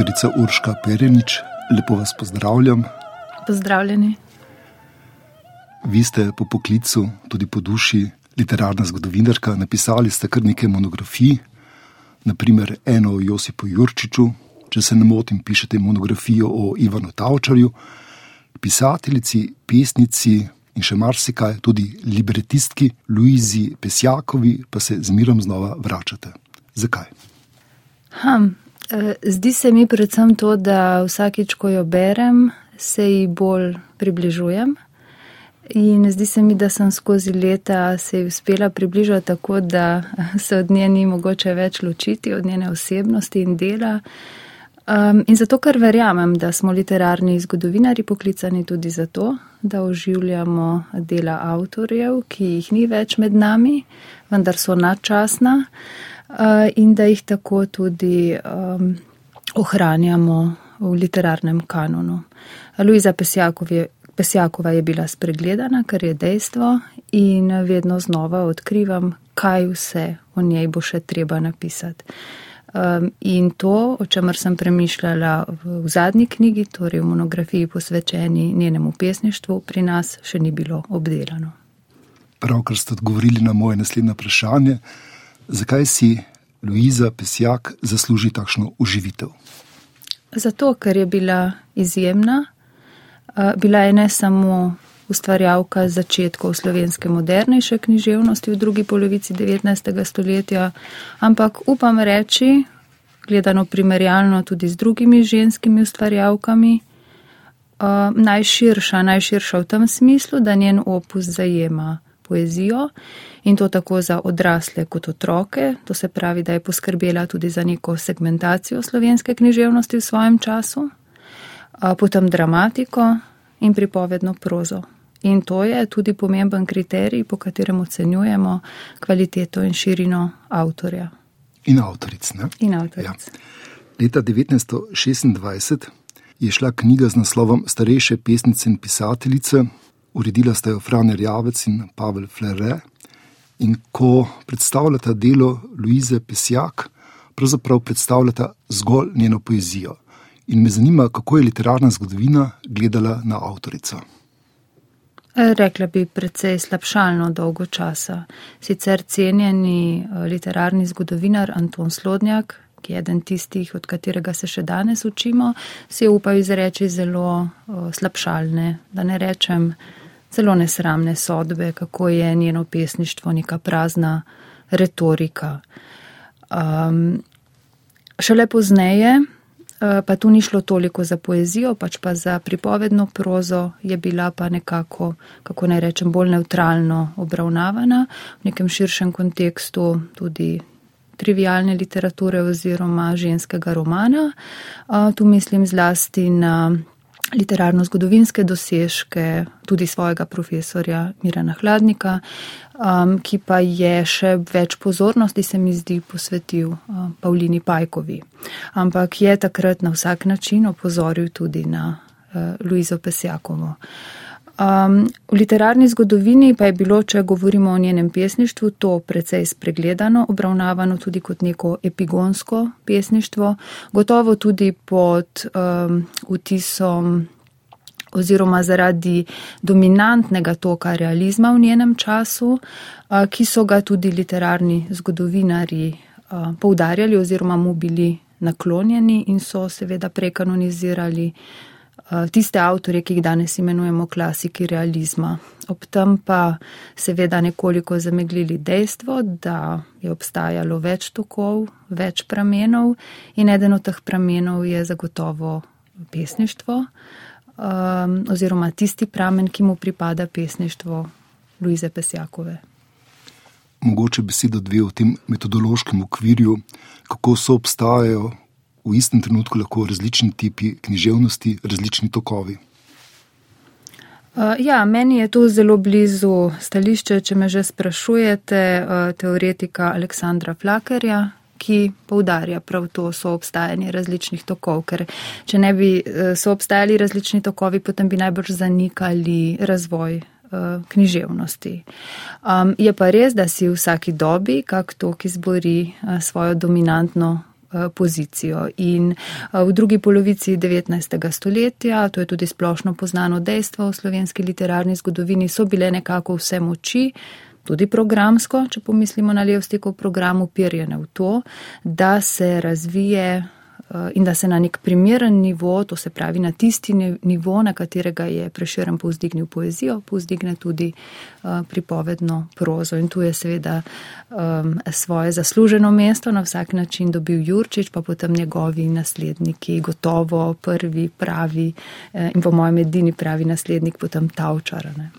dr. Urška Perenič, lepo vas pozdravljam. Pozdravljeni. Vi ste po poklicu, tudi po duši, literarna zgodovinarka, napisali ste kar nekaj monografij, naprimer eno o Josipu Jurčiču, če se ne motim, pišete monografijo o Ivanu Tavčarju, pisateljici, pesnici in še marsikaj, tudi libretistki Luizi Pesjakovi, pa se z mirom znova vračate. Zakaj? Hm, zdi se mi predvsem to, da vsakič, ko jo berem, se ji bolj približujem. In zdi se mi, da sem skozi leta se ji uspela približati tako, da se od nje ni mogoče več ločiti, od njene osebnosti in dela. Um, in zato, ker verjamem, da smo literarni zgodovinari poklicani tudi zato, da oživljamo dela avtorjev, ki jih ni več med nami, vendar so nadčasna uh, in da jih tako tudi um, ohranjamo v literarnem kanonu. Luiza je Pesjakova je bila spregledana, kar je dejstvo, in vedno znova odkrivam, kaj vse o njej bo še treba napisati. Um, in to, o čemer sem premišljala v, v zadnji knjigi, torej v monografiji posvečeni njenemu pesništvu, pri nas še ni bilo obdelano. Pravkar ste odgovorili na moje naslednje vprašanje, zakaj si Luiza Pesjak zasluži takšno uživitev? Zato, ker je bila izjemna, bila je ne samo ustvarjalka začetkov slovenske modernejše književnosti v drugi polovici 19. stoletja, ampak upam reči, gledano primerjalno tudi z drugimi ženskimi ustvarjalkami, najširša, najširša v tem smislu, da njen opus zajema poezijo in to tako za odrasle kot otroke, to se pravi, da je poskrbela tudi za neko segmentacijo slovenske književnosti v svojem času potem dramatiko in pripovedno prozo. In to je tudi pomemben kriterij, po katerem ocenjujemo kvaliteto in širino avtorja. In avtoric. Ne? In avtoric. Ja. Leta 1926 je šla knjiga z naslovom Starejše pesnice in pisateljice, uredila sta jo Franer Javec in Pavel Flere. In ko predstavljata delo Luize Pesjak, pravzaprav predstavljata zgolj njeno poezijo in me zanima, kako je literarna zgodovina gledala na avtorico. E, rekla bi precej slabšalno dolgo časa. Sicer cenjeni e, literarni zgodovinar Anton Slodnjak, ki je eden tistih, od katerega se še danes učimo, si je upal izreči zelo e, slabšalne, da ne rečem zelo nesramne sodbe, kako je njeno pesništvo neka prazna retorika. Um, šele pozneje, Eh, pa tu ni šlo toliko za poezijo, pač pa za pripovedno prozo, je bila pa nekako, kako naj rečem, bolj neutralno obravnavana v nekem širšem kontekstu tudi trivialne literature oziroma ženskega romana. Eh, tu mislim zlasti na literarno-zgodovinske dosežke tudi svojega profesorja Mirana Hladnika, um, ki pa je še več pozornosti, se mi zdi, posvetil uh, Pavlini Pajkovi. Ampak je takrat na vsak način opozoril tudi na uh, Luizo Pesjakovo. Um, v literarni zgodovini pa je bilo, če govorimo o njenem pesništvu, to precej spregledano, obravnavano tudi kot neko epigonsko pesništvo, gotovo tudi pod um, vtisom oziroma zaradi dominantnega toka realizma v njenem času, uh, ki so ga tudi literarni zgodovinari uh, poudarjali oziroma mu bili naklonjeni in so seveda prekanonizirali Eh, tiste avtorje, ki jih danes imenujemo klasiki realizma. Ob tem pa seveda nekoliko zameglili dejstvo, da je obstajalo več tokov, več pramenov in eden od teh pramenov je zagotovo pesništvo um, oziroma tisti pramen, ki mu pripada pesništvo Luize Pesjakove. Mogoče besedo dve o tem metodološkem okvirju, kako so obstajajo v istem trenutku lahko različni tipi književnosti, različni tokovi. Ja, meni je to zelo blizu stališče, če me že sprašujete, uh, teoretika Aleksandra Flakerja, ki poudarja prav to soobstajanje različnih tokov, ker če ne bi uh, soobstajali različni tokovi, potem bi najbrž zanikali razvoj književnosti. Um, je pa res, da si v vsaki dobi kak tok izbori svojo dominantno pozicijo. In v drugi polovici 19. stoletja, to je tudi splošno poznano dejstvo v slovenski literarni zgodovini, so bile nekako vse moči tudi programsko, če pomislimo na Levstikov program, upirjene v to, da se razvije eh, in da se na nek primeren nivo, to se pravi na tisti nivo, na katerega je preširen povzdignil poezijo, povzdigne tudi uh, pripovedno prozo. In tu je seveda um, svoje zasluženo mesto na vsak način dobil Jurčič, pa potem njegovi nasledniki, gotovo prvi pravi uh, in po mojem edini pravi naslednik potem Tavčarane.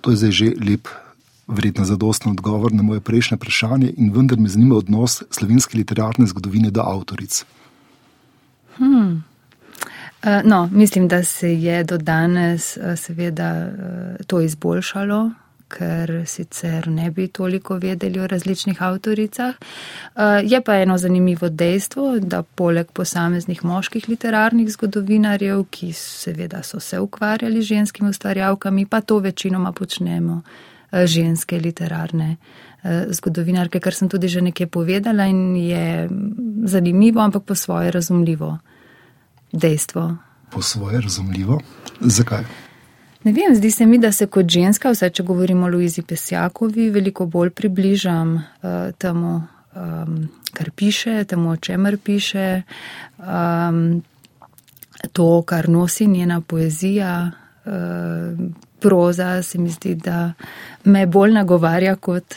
To je zdaj že lep verjetno zadosten odgovor na moje prejšnje vprašanje, in vendar me zanima odnos slovenske literarne zgodovine do avtoric. Hmm. Uh, no, mislim, da se je do danes uh, seveda uh, to izboljšalo, ker sicer ne bi toliko vedeli o različnih avtoricah. Je pa eno zanimivo dejstvo, da poleg posameznih moških literarnih zgodovinarjev, ki seveda so se ukvarjali z ženskimi ustvarjalkami, pa to večinoma počnemo Eh, ženske literarne eh, zgodovinarke, kar sem tudi že nekaj povedala in je zanimivo, ampak po svoje razumljivo dejstvo. Po svoje razumljivo? Zakaj? Ne vem, zdi se mi, da se kot ženska, vsaj če govorimo o Luizi Pesjakovi, veliko bolj približam uh, temu, um, kar piše, temu, o čemer piše, um, to, kar nosi njena poezija. Uh, proza se mi zdi, da me bolj nagovarja kot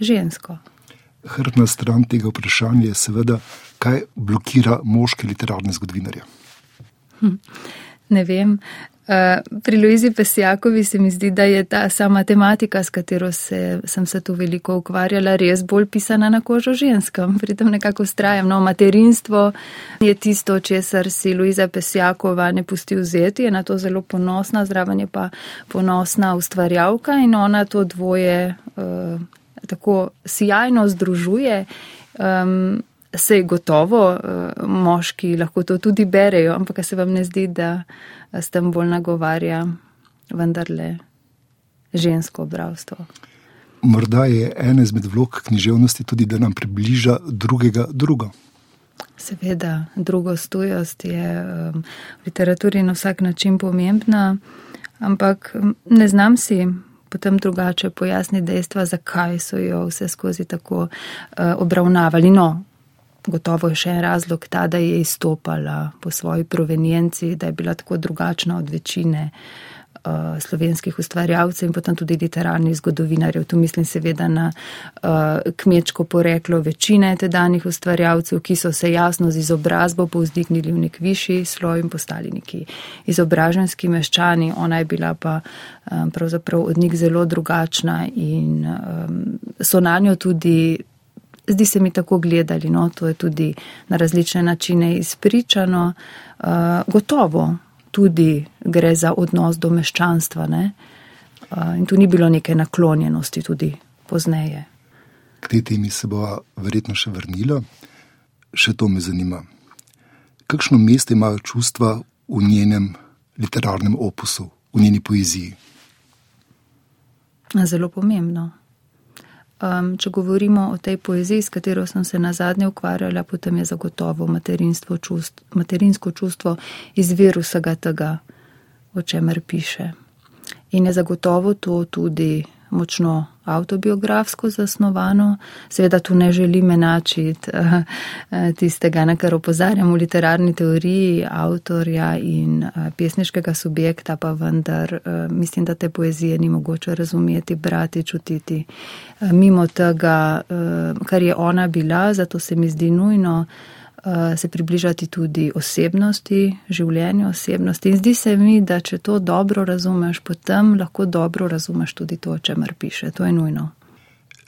žensko. Hrbna stran tega vprašanja je seveda, kaj blokira moške literarne zgodovinarje. Hm, ne vem. Eh, pri Luizi Pesjakovi se mi zdi, da je ta sama tematika, s katero se, sem se tu veliko ukvarjala, res bolj pisana na kožo ženskam. Pri tem nekako ustrajam. No, materinstvo je tisto, česar si Luiza Pesjakova ne pusti vzeti, je na to zelo ponosna, zraven je pa ponosna ustvarjavka in ona to dvoje uh, tako sjajno združuje. Um, Sej gotovo, uh, moški lahko to tudi berejo, ampak se vam ne zdi, da s tem bolj nagovarja vendarle žensko obravstvo. Morda je ena izmed vlog književnosti tudi, da nam približa drugega drugo. Seveda, drugostojost je um, v literaturi na vsak način pomembna, ampak ne znam si potem drugače pojasniti dejstva, zakaj so jo vse skozi tako uh, obravnavali. No, Gotovo je še en razlog ta, da je izstopala po svoji provenienci, da je bila tako drugačna od večine uh, slovenskih ustvarjalcev in potem tudi literarnih zgodovinarjev. Tu mislim seveda na uh, kmečko poreklo večine tedanjih ustvarjalcev, ki so se jasno z izobrazbo povzdignili v nek višji sloj in postali neki izobraženski meščani. Ona je bila pa um, pravzaprav od njih zelo drugačna in um, so na njo tudi zdi se mi tako gledali, no, to je tudi na različne načine izpričano. Uh, gotovo tudi gre za odnos do meščanstva ne? uh, in tu ni bilo neke naklonjenosti tudi pozneje. K tej temi se bo verjetno še vrnila. Še to me zanima. Kakšno mesto imajo čustva v njenem literarnem opusu, v njeni poeziji? Zelo pomembno. Um, če govorimo o tej poeziji, s katero sem se na zadnje ukvarjala, potem je zagotovo čust, materinsko čustvo izvir vsega tega, o čemer piše. In je zagotovo to tudi močno autobiografsko zasnovano. Seveda tu ne želim enačiti uh, tistega, na kar opozarjam v literarni teoriji avtorja in uh, pesniškega subjekta, pa vendar mislim, da te poezije ni mogoče razumeti, brati, čutiti. Mimo tega, kar je ona bila, zato se mi zdi nujno. Eh, se približati tudi osebnosti, življenju osebnosti. In zdi se mi, da če to dobro razumeš, potem lahko dobro razumeš tudi to, o čemer piše. To je nujno.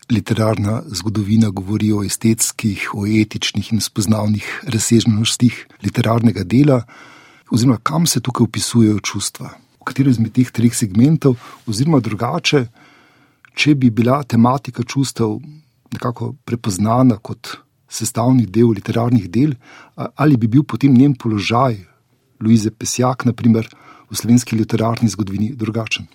Literarna zgodovina govori o estetskih, o etičnih in spoznavnih razsežnostih literarnega dela, oziroma kam se tukaj upisujejo čustva, v katero izmed teh treh segmentov, oziroma drugače, če bi bila tematika čustev nekako prepoznana kot sestavni del literarnih del, ali bi bil potem njen položaj, Luize Pesjak, naprimer, v slovenski literarni zgodovini drugačen?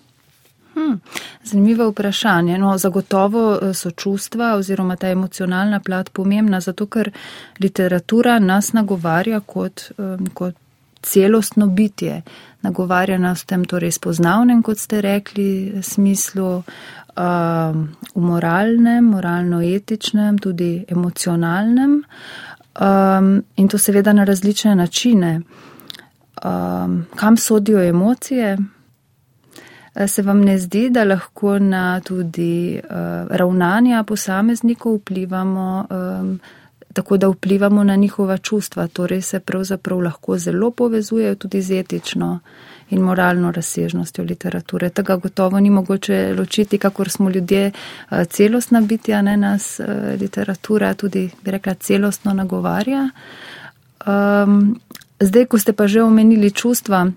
Hmm, zanimivo vprašanje. No, zagotovo eh, so čustva oziroma ta emocionalna plat pomembna, zato ker literatura nas nagovarja kot, kot celostno bitje. Nagovarja nas v tem torej spoznavnem, kot ste rekli, smislu, v moralnem, moralno-etičnem, tudi emocionalnem in to seveda na različne načine. Kam sodijo emocije? Se vam ne zdi, da lahko na tudi uh, ravnanja posameznikov vplivamo, um, tako da vplivamo na njihova čustva, torej se pravzaprav lahko zelo povezujejo tudi z etično in moralno razsežnostjo literature. Tega gotovo ni mogoče ločiti, kakor smo ljudje uh, celostna bitja, ne nas uh, literatura tudi, bi rekla, celostno nagovarja. Um, zdaj, ko ste pa že omenili čustva,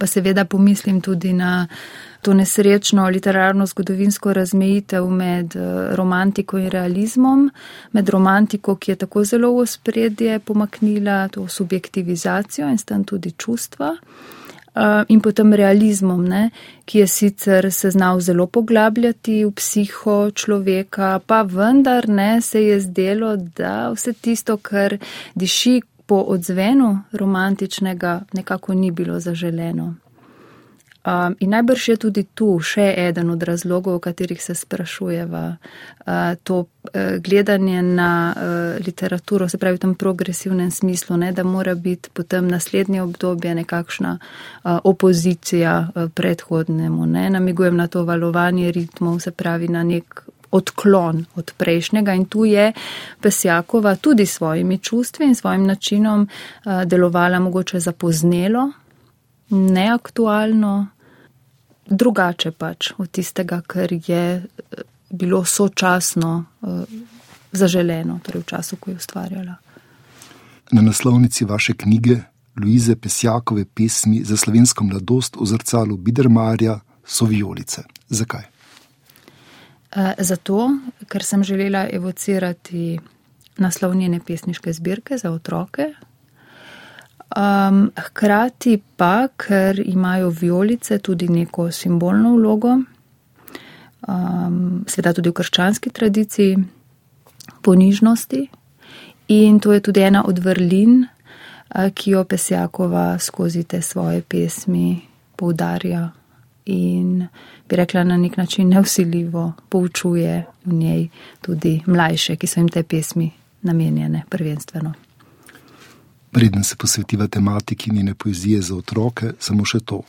pa seveda pomislim tudi na to nesrečno literarno-zgodovinsko razmejitev med eh, romantiko in realizmom, med romantiko, ki je tako zelo v spredje pomaknila to subjektivizacijo in s tem tudi čustva. Eh, in potem realizmom, ne, ki je sicer se znal zelo poglabljati v psiho človeka, pa vendar ne se je zdelo, da vse tisto, kar diši po odzvenu romantičnega nekako ni bilo zaželeno. Um, in najbrž je tudi tu še eden od razlogov, o katerih se sprašujeva, uh, to uh, gledanje na uh, literaturo, se pravi v tem progresivnem smislu, ne, da mora biti potem naslednje obdobje nekakšna uh, opozicija uh, predhodnemu. Ne. Namigujem na to valovanje ritmov, se pravi na nek odklon od prejšnjega in tu je Pesjakova tudi s svojimi čustvi in svojim načinom eh, delovala mogoče zapoznelo, neaktualno, drugače pač od tistega, kar je eh, bilo sočasno eh, zaželeno, torej v času, ko je ustvarjala. Na naslovnici vaše knjige Luize Pesjakove pesmi za slovensko mladost v zrcalu Bidermarja so vijolice. Zakaj? Eh, zato, ker sem želela evocirati naslovnjene pesniške zbirke za otroke. Um, hkrati pa, ker imajo violice tudi neko simbolno vlogo, um, sveda tudi v krščanski tradiciji, ponižnosti. In to je tudi ena od vrlin, eh, ki jo Pesjakova skozi te svoje pesmi poudarja in bi rekla na nek način neusiljivo poučuje v njej tudi mlajše, ki so jim te pesmi namenjene prvenstveno. Preden se posvetiva tematiki njene poezije za otroke, samo še to.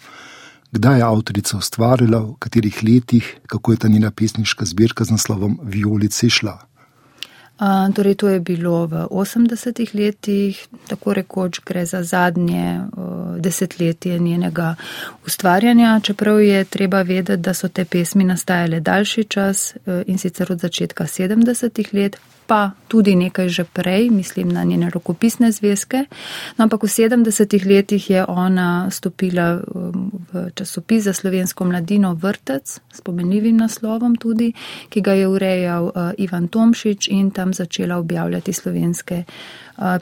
Kdaj je avtorica ustvarila, v katerih letih, kako je ta njena pesniška zbirka z naslovom Violice šla? Torej, to je bilo v 80-ih letih, tako rekoč gre za zadnje desetletje njenega ustvarjanja, čeprav je treba vedeti, da so te pesmi nastajale daljši čas e, in sicer od začetka 70-ih let, pa tudi nekaj že prej, mislim na njene rokopisne zvezke. No, ampak v 70-ih letih je ona stopila um, v časopis za slovensko mladino Vrtec, spomenljivim naslovom tudi, ki ga je urejal uh, Ivan Tomšič in tam začela objavljati slovenske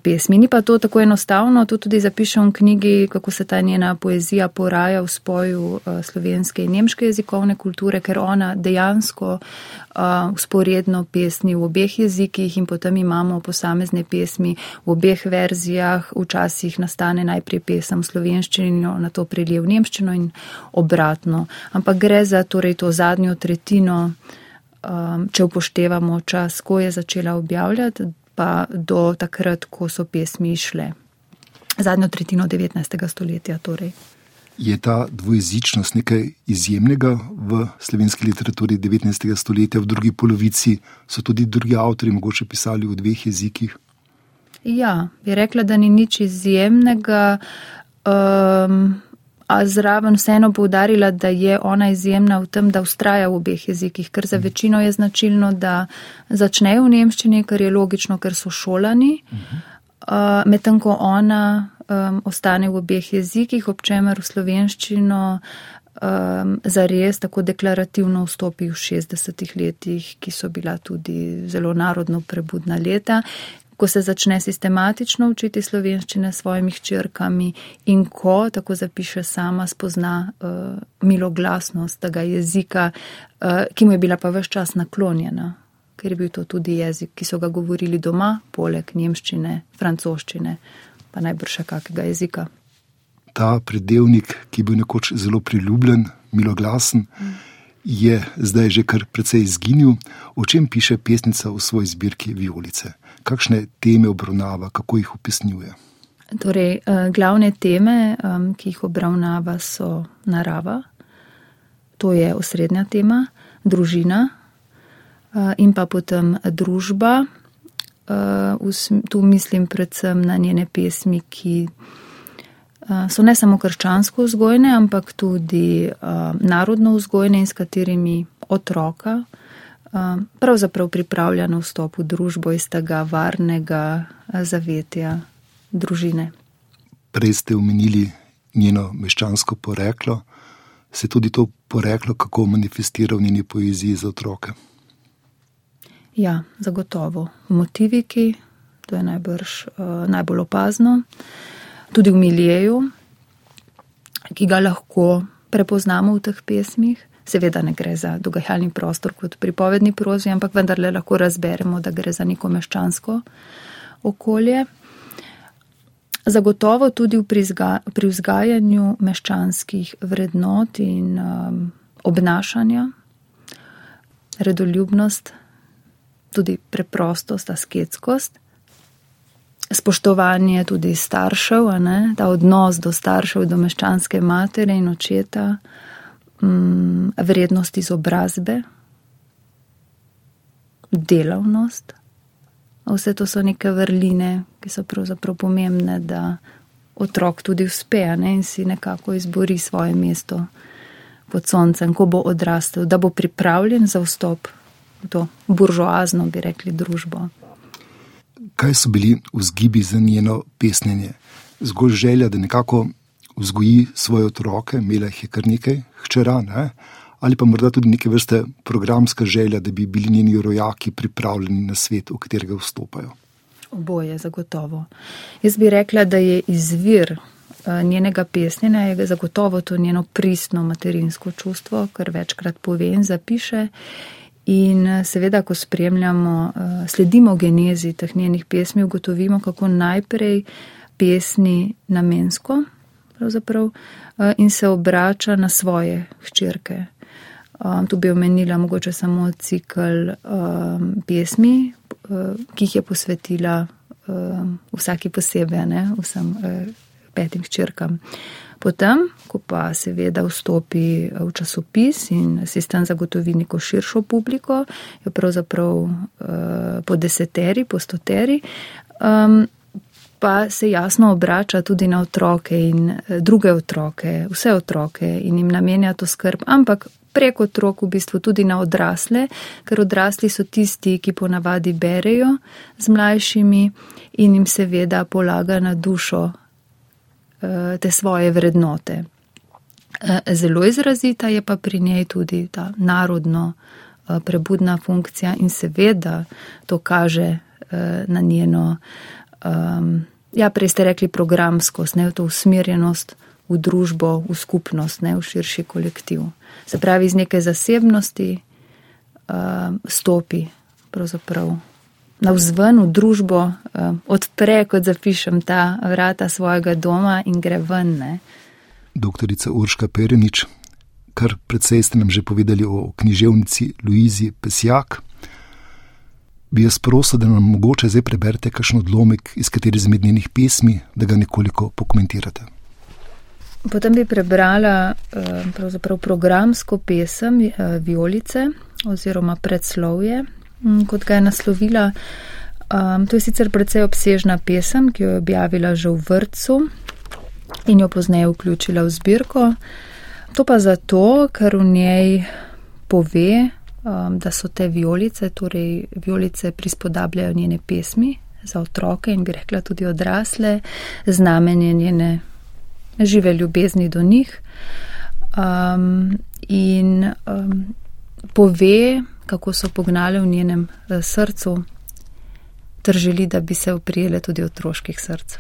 pesmi. Ni pa to tako enostavno, to tudi zapišem v knjigi, kako se ta njena poezija poraja v spoju slovenske in nemške jezikovne kulture, ker ona dejansko usporedno pesni v obeh jezikih in potem imamo posamezne pesmi v obeh verzijah. Včasih nastane najprej pesem v slovenščini, na to prelije v nemščino in obratno. Ampak gre za torej to zadnjo tretjino, če upoštevamo čas, ko je začela objavljati pa do takrat, ko so pesmi išle. Zadnjo tretjino 19. stoletja. Torej. Je ta dvojezičnost nekaj izjemnega v slovenski literaturi 19. stoletja, v drugi polovici so tudi drugi avtori mogoče pisali v dveh jezikih? Ja, bi rekla, da ni nič izjemnega. Um, a zraven vseeno poudarila, da je ona izjemna v tem, da ustraja v obeh jezikih, ker za večino je značilno, da začnejo v nemščini, kar je logično, ker so šolani, uh, medtem ko ona um, ostane v obeh jezikih, ob čemer v slovenščino um, zares tako deklarativno vstopi v 60-ih letih, ki so bila tudi zelo narodno prebudna leta. Ko se začne sistematično učiti slovenščine s svojimi hčerkami in ko, tako zapiše sama, spozna uh, miloglasnost tega jezika, uh, ki mu je bila pa vse čas naklonjena, ker je bil to tudi jezik, ki so ga govorili doma, poleg nemščine, francoščine, pa najbrž še kakega jezika. Ta predelnik, ki je bil nekoč zelo priljubljen, miloglasen. Mm je zdaj že kar precej izginil. O čem piše pesnica v svoji zbirki Violice? Kakšne teme obravnava, kako jih opisnjuje? Torej, eh, glavne teme, ki jih obravnava, so narava, to je osrednja tema, družina eh, in pa potem družba. Eh, tu mislim predvsem na njene pesmi, ki so ne samo krščansko vzgojene, ampak tudi narodno vzgojene in s katerimi otroka pravzaprav pripravlja na vstop v družbo iz tega varnega zavetja družine. Prej ste omenili njeno meščansko poreklo, se tudi to poreklo kako manifestira v njeni poeziji za otroke? Ja, zagotovo. Motiviki, to je najbrž uh, najbolj opazno. Tudi v miljeju, ki ga lahko prepoznamo v teh pesmih. Seveda ne gre za dogajalni prostor kot pripovedni prozi, ampak vendarle lahko razberemo, da gre za neko meščansko okolje. Zagotovo tudi pri vzgajanju meščanskih vrednot in um, obnašanja, redoljubnost, tudi preprostost, asketskost spoštovanje tudi staršev, ta odnos do staršev, do meščanske matere in očeta, mm, vrednost izobrazbe, delavnost. Vse to so neke vrline, ki so pravzaprav pomembne, da otrok tudi uspe ne, in si nekako izbori svoje mesto pod soncem, ko bo odrastel, da bo pripravljen za vstop v to buržoazno, bi rekli, družbo kaj so bili vzgibi za njeno pesnjenje? Zgolj želja, da nekako vzgoji svoje otroke, imela jih je kar nekaj, hčera, ne? ali pa morda tudi neke vrste programska želja, da bi bili njeni rojaki pripravljeni na svet, v katerega vstopajo. Oboje, zagotovo. Jaz bi rekla, da je izvir eh, njenega pesnjenja, je zagotovo to njeno pristno materinsko čustvo, kar večkrat pove in zapiše. In eh, seveda, ko spremljamo, eh, sledimo genezi teh njenih pesmi, ugotovimo, kako najprej pesni namensko eh, in se obrača na svoje hčerke. Tu bi omenila mogoče samo cikl pesmi, ki jih je posvetila vsaki posebej, ne, vsem petim hčerkam. Potem, ko pa seveda vstopi v časopis in sistem zagotovi neko širšo publiko, jo pravzaprav uh, po deseteri, po stoteri, um, pa se jasno obrača tudi na otroke in uh, druge otroke, vse otroke in jim namenja to skrb, ampak preko otrok v bistvu tudi na odrasle, ker odrasli so tisti, ki ponavadi berejo z mlajšimi in jim seveda polaga na dušo Eh, te svoje vrednote. Eh, zelo izrazita je pa pri njej tudi ta narodno eh, prebudna funkcija in seveda to kaže na njeno, um, ja, prej ste rekli programskost, ne v to usmerjenost v družbo, v skupnost, ne v širši kolektiv. Se pravi, iz neke zasebnosti um, stopi pravzaprav na vzven v družbo, uh, odpre, kot zapišem, ta vrata svojega doma in gre ven. Ne. Doktorica Urška Perenič, kar predvsej ste nam že povedali o književnici Luizi Pesjak. Bi jaz prosil, da nam mogoče zdaj preberete kakšen odlomek iz katerih izmed njenih pesmi, da ga nekoliko pokomentirate. Potem bi prebrala uh, programsko pesem uh, Violice oziroma predslovje Mm, kot ga je naslovila. To je sicer precej obsežna pesem, ki jo je objavila že v vrtu in jo pozneje vključila v zbirko. To pa zato, ker v njej pove, um, da so te violice, torej violice prispodabljajo njene pesmi za otroke in bi rekla tudi odrasle, znamenje njene žive ljubezni do njih. Um, in um, pove, kako so pognale v njenem eh, srcu ter želi, da bi se oprijele tudi otroških src.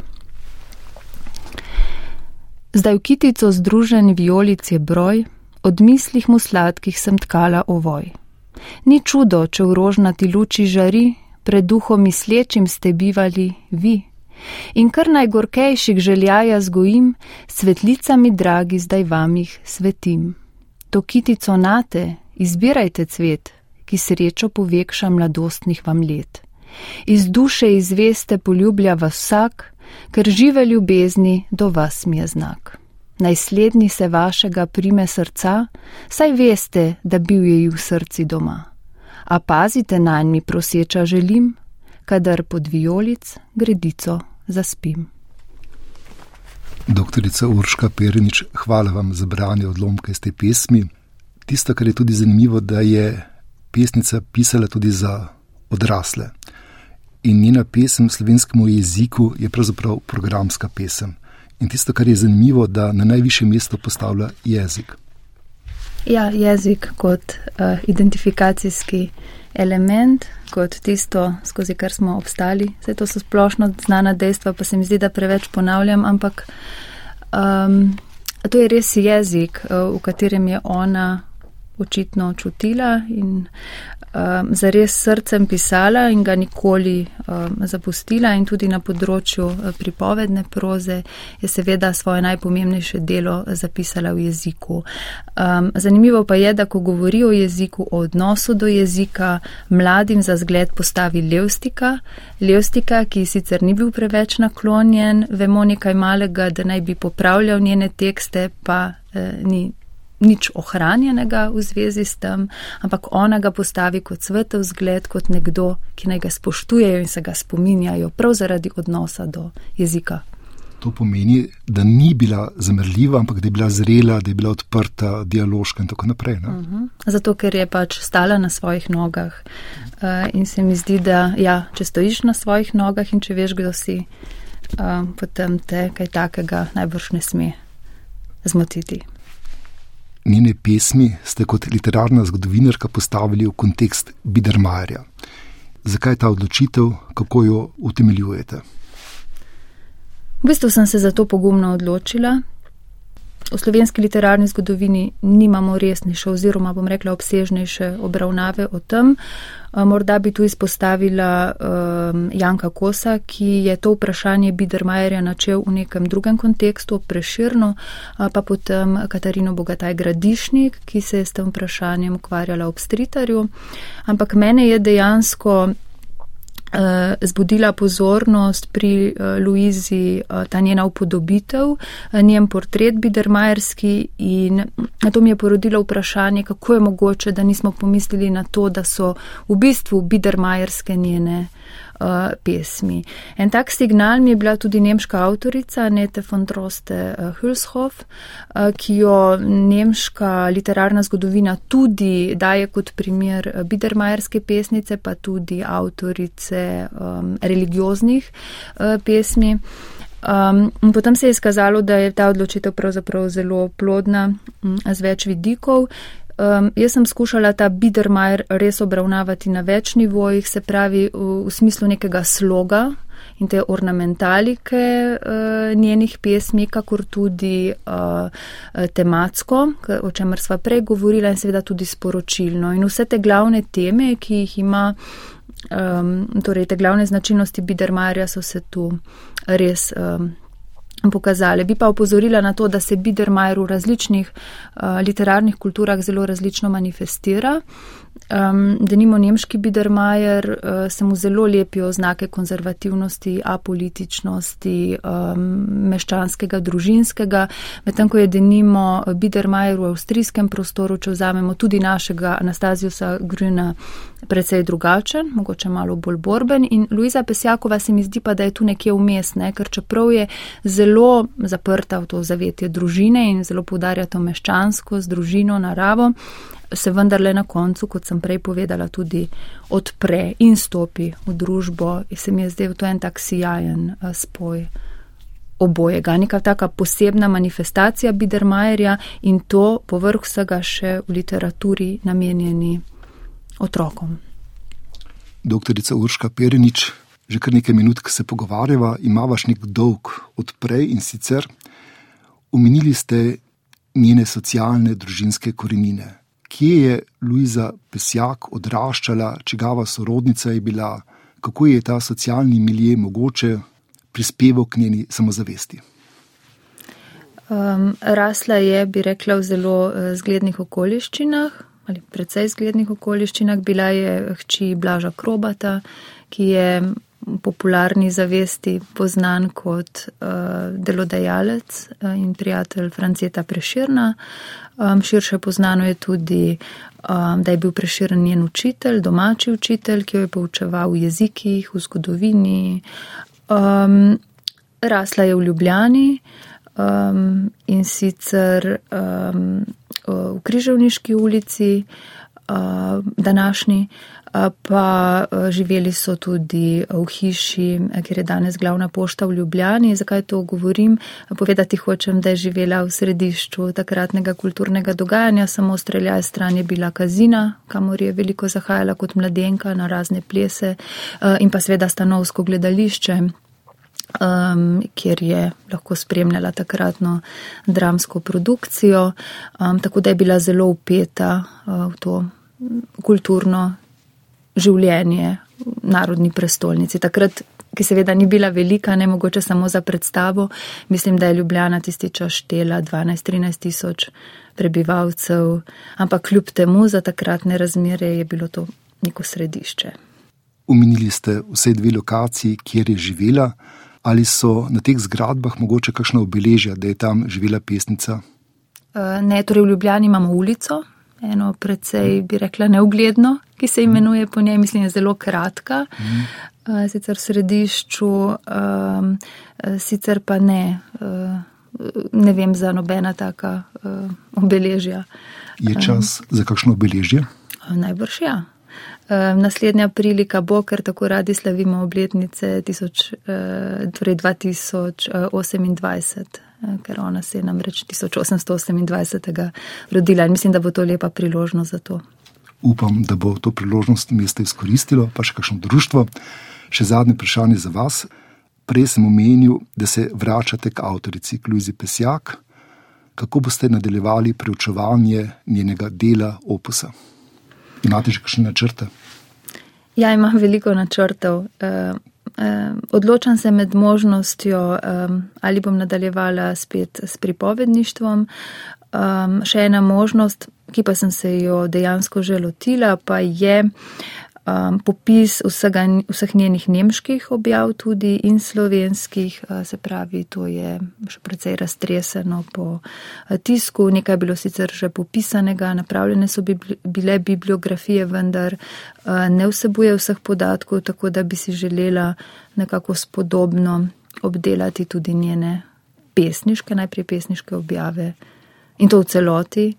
Zdaj v kitico združen violic je broj, od mislih mu sladkih sem tkala ovoj. Ni čudo, če v rožnati luči žari, pred duhom mislečim ste bivali vi. In kar najgorkejših željaja zgojim, svetlicami dragi zdaj vam jih svetim. To kitico nate, izbirajte cvet, ki srečo povekša mladostnih vam let. Iz duše izveste poljublja vas vsak, ker žive ljubezni do vas mi je znak. Najslednji se vašega prime srca, saj veste, da bil je v srci doma. A pazite na nj mi proseča želim, kadar pod violic gredico zaspim. Doktorica Urška Pernič, hvala vam za branje odlomka iz te pesmi. Tisto, kar je tudi zanimivo, da je pesnica pisala tudi za odrasle. In njena pesem v slovenskem jeziku je pravzaprav programska pesem. In tisto, kar je zanimivo, da na najvišje mesto postavlja jezik. Ja, jezik kot uh, identifikacijski element, kot tisto, skozi kar smo obstali. Vse to so splošno znana dejstva, pa se mi zdi, da preveč ponavljam, ampak um, to je res jezik, uh, v katerem je ona očitno čutila in um, zares srcem pisala in ga nikoli um, zapustila in tudi na področju uh, pripovedne proze je seveda svoje najpomembnejše delo zapisala v jeziku. Um, zanimivo pa je, da ko govori o jeziku, o odnosu do jezika, mladim za zgled postavi Levstika, Levstika, ki sicer ni bil preveč naklonjen, vemo nekaj malega, da naj bi popravljal njene tekste, pa eh, ni nič ohranjenega v zvezi s tem, ampak ona ga postavi kot svetov zgled, kot nekdo, ki naj ga spoštujejo in se ga spominjajo prav zaradi odnosa do jezika. To pomeni, da ni bila zamrljiva, ampak da je bila zrela, da je bila odprta, dialoška in tako naprej. Uh mhm. -huh. Zato, ker je pač stala na svojih nogah. Uh, in se mi zdi, da ja, če stojiš na svojih nogah in če veš, kdo si, uh, potem te kaj takega najbrž ne sme zmotiti njene pesmi ste kot literarna zgodovinarka postavili v kontekst Bidermajerja. Zakaj ta odločitev, kako jo utemeljujete? V bistvu sem se za to pogumno odločila, V slovenski literarni zgodovini nimamo resnejše oziroma bom rekla obsežnejše obravnave o tem. Morda bi tu izpostavila um, Janka Kosa, ki je to vprašanje Bidermajerja načel v nekem drugem kontekstu, preširno, pa potem Katarino Bogataj Gradišnik, ki se je s tem vprašanjem ukvarjala ob stritarju. Ampak mene je dejansko zbudila pozornost pri uh, Luizi uh, ta njena upodobitev, njen portret Bidermajerski in to mi je porodilo vprašanje, kako je mogoče, da nismo pomislili na to, da so v bistvu Bidermajerske njene uh, uh, pesmi. En tak signal mi je bila tudi nemška avtorica Nete von Droste uh, Hülshoff, uh, ki jo nemška literarna zgodovina tudi daje kot primer Biedermajerske pesnice, pa tudi avtorice um, religioznih uh, pesmi. Um, potem se je izkazalo, da je ta odločitev pravzaprav zelo plodna um, z več vidikov. Um, jaz sem skušala ta Bidermajer res obravnavati na več nivojih, se pravi v, v smislu nekega sloga in te ornamentalike uh, njenih pesmi, kakor tudi uh, tematsko, o čemer sva prej govorila in seveda tudi sporočilno. In vse te glavne teme, ki jih ima, um, torej te glavne značilnosti Bidermajerja so se tu res. Um, pokazali. Bi pa upozorila na to, da se Biedermeier v različnih uh, literarnih kulturah zelo različno manifestira. Um, da nimo nemški Biedermeier, uh, se mu zelo lepijo znake konzervativnosti, apolitičnosti, um, meščanskega, družinskega, medtem ko je denimo Biedermeier v avstrijskem prostoru, če vzamemo tudi našega Anastazijusa Grüna, precej drugačen, mogoče malo bolj borben. In Luiza Pesjakova se mi zdi pa, da je tu nekje vmes, ne? ker čeprav je zelo zaprta v to zavetje družine in zelo poudarja to meščansko z družino, naravo, se vendarle na koncu, kot sem prej povedala, tudi odpre in stopi v družbo. In se mi je zdel to en tak sijajen uh, spoj. Obojega, neka taka posebna manifestacija Bidermajerja in to povrh vsega še v literaturi namenjeni otrokom. Doktorica Urška Perenič, že kar nekaj minut, ko se pogovarjava, imavaš nek dolg odprej in sicer omenili ste njene socialne, družinske korenine. Kje je Luiza Pesjak odraščala, čigava sorodnica je bila, kako je ta socialni milje mogoče prispeval k njeni samozavesti? Um, rasla je, bi rekla, v zelo uh, zglednih okoliščinah, ali precej zglednih okoliščinah. Bila je hči Blaža Krobata, ki je popularni zavesti poznan kot uh, delodajalec uh, in prijatelj Franceta Preširna. Um, širše poznano je tudi, um, da je bil Preširn njen učitelj, domači učitelj, ki jo je poučeval v jezikih, v zgodovini. Um, rasla je v Ljubljani um, in sicer um, v Križevniški ulici, uh, današnji, pa živeli so tudi v hiši, kjer je danes glavna pošta v Ljubljani. Zakaj to govorim? Povedati hočem, da je živela v središču takratnega kulturnega dogajanja, samo streljaj stran je bila kazina, kamor je veliko zahajala kot mladenka na razne plese in pa seveda stanovsko gledališče. Um, kjer je lahko spremljala takratno dramsko produkcijo, um, tako da je bila zelo upeta uh, v to kulturno življenje v narodni prestolnici. Takrat, ki seveda ni bila velika, ne mogoče samo za predstavo, mislim, da je Ljubljana tisti čas štela 12-13 tisoč prebivalcev, ampak kljub temu za takratne razmere je bilo to neko središče. Umenili ste vse dve lokaciji, kjer je živela, ali so na teh zgradbah mogoče kakšno obeležje, da je tam živela pesnica? Eh, ne, torej v Ljubljani imamo ulico, eno precej, bi rekla, neugledno, ki se imenuje po njej, mislim, je zelo kratka, mm. sicer v središču, um, sicer pa ne, uh, ne vem za nobena taka uh, obeležja. Je čas um, za kakšno obeležje? Najbrž ja. Naslednja prilika bo, ker tako radi slavimo obletnice tisoč, torej 2028. Eh, ker ona se je namreč 1828. rodila in mislim, da bo to lepa priložnost za to. Upam, da bo to priložnost mesto izkoristilo, pa še kakšno društvo. Še zadnje vprašanje za vas. Prej sem omenil, da se vračate k avtorici Kluzi Pesjak. Kako boste nadaljevali preučevanje njenega dela opusa? Imate že kakšne načrte? Ja, imam veliko načrtov. Uh, odločam se med možnostjo, ali bom nadaljevala spet s pripovedništvom. Še ena možnost, ki pa sem se jo dejansko že lotila, pa je um, popis vsega, vseh njenih nemških objav, tudi in slovenskih, uh, se pravi, to je še precej raztreseno po uh, tisku. Nekaj je bilo sicer že popisanega, napravljene so bile bibliografije, vendar uh, ne vsebuje vseh podatkov, tako da bi si želela nekako spodobno obdelati tudi njene pesniške, najprej pesniške objave. In to v celoti,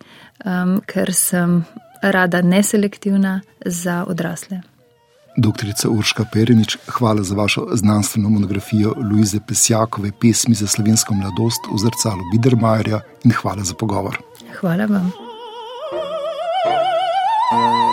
um, ker sem rada neselektivna za odrasle. Doktorica Urška Perinič, hvala za vašo znanstveno monografijo Luize Pesjakove pesmi za slovensko mladost v zrcalu Bidermajerja in hvala za pogovor. Hvala vam. thank you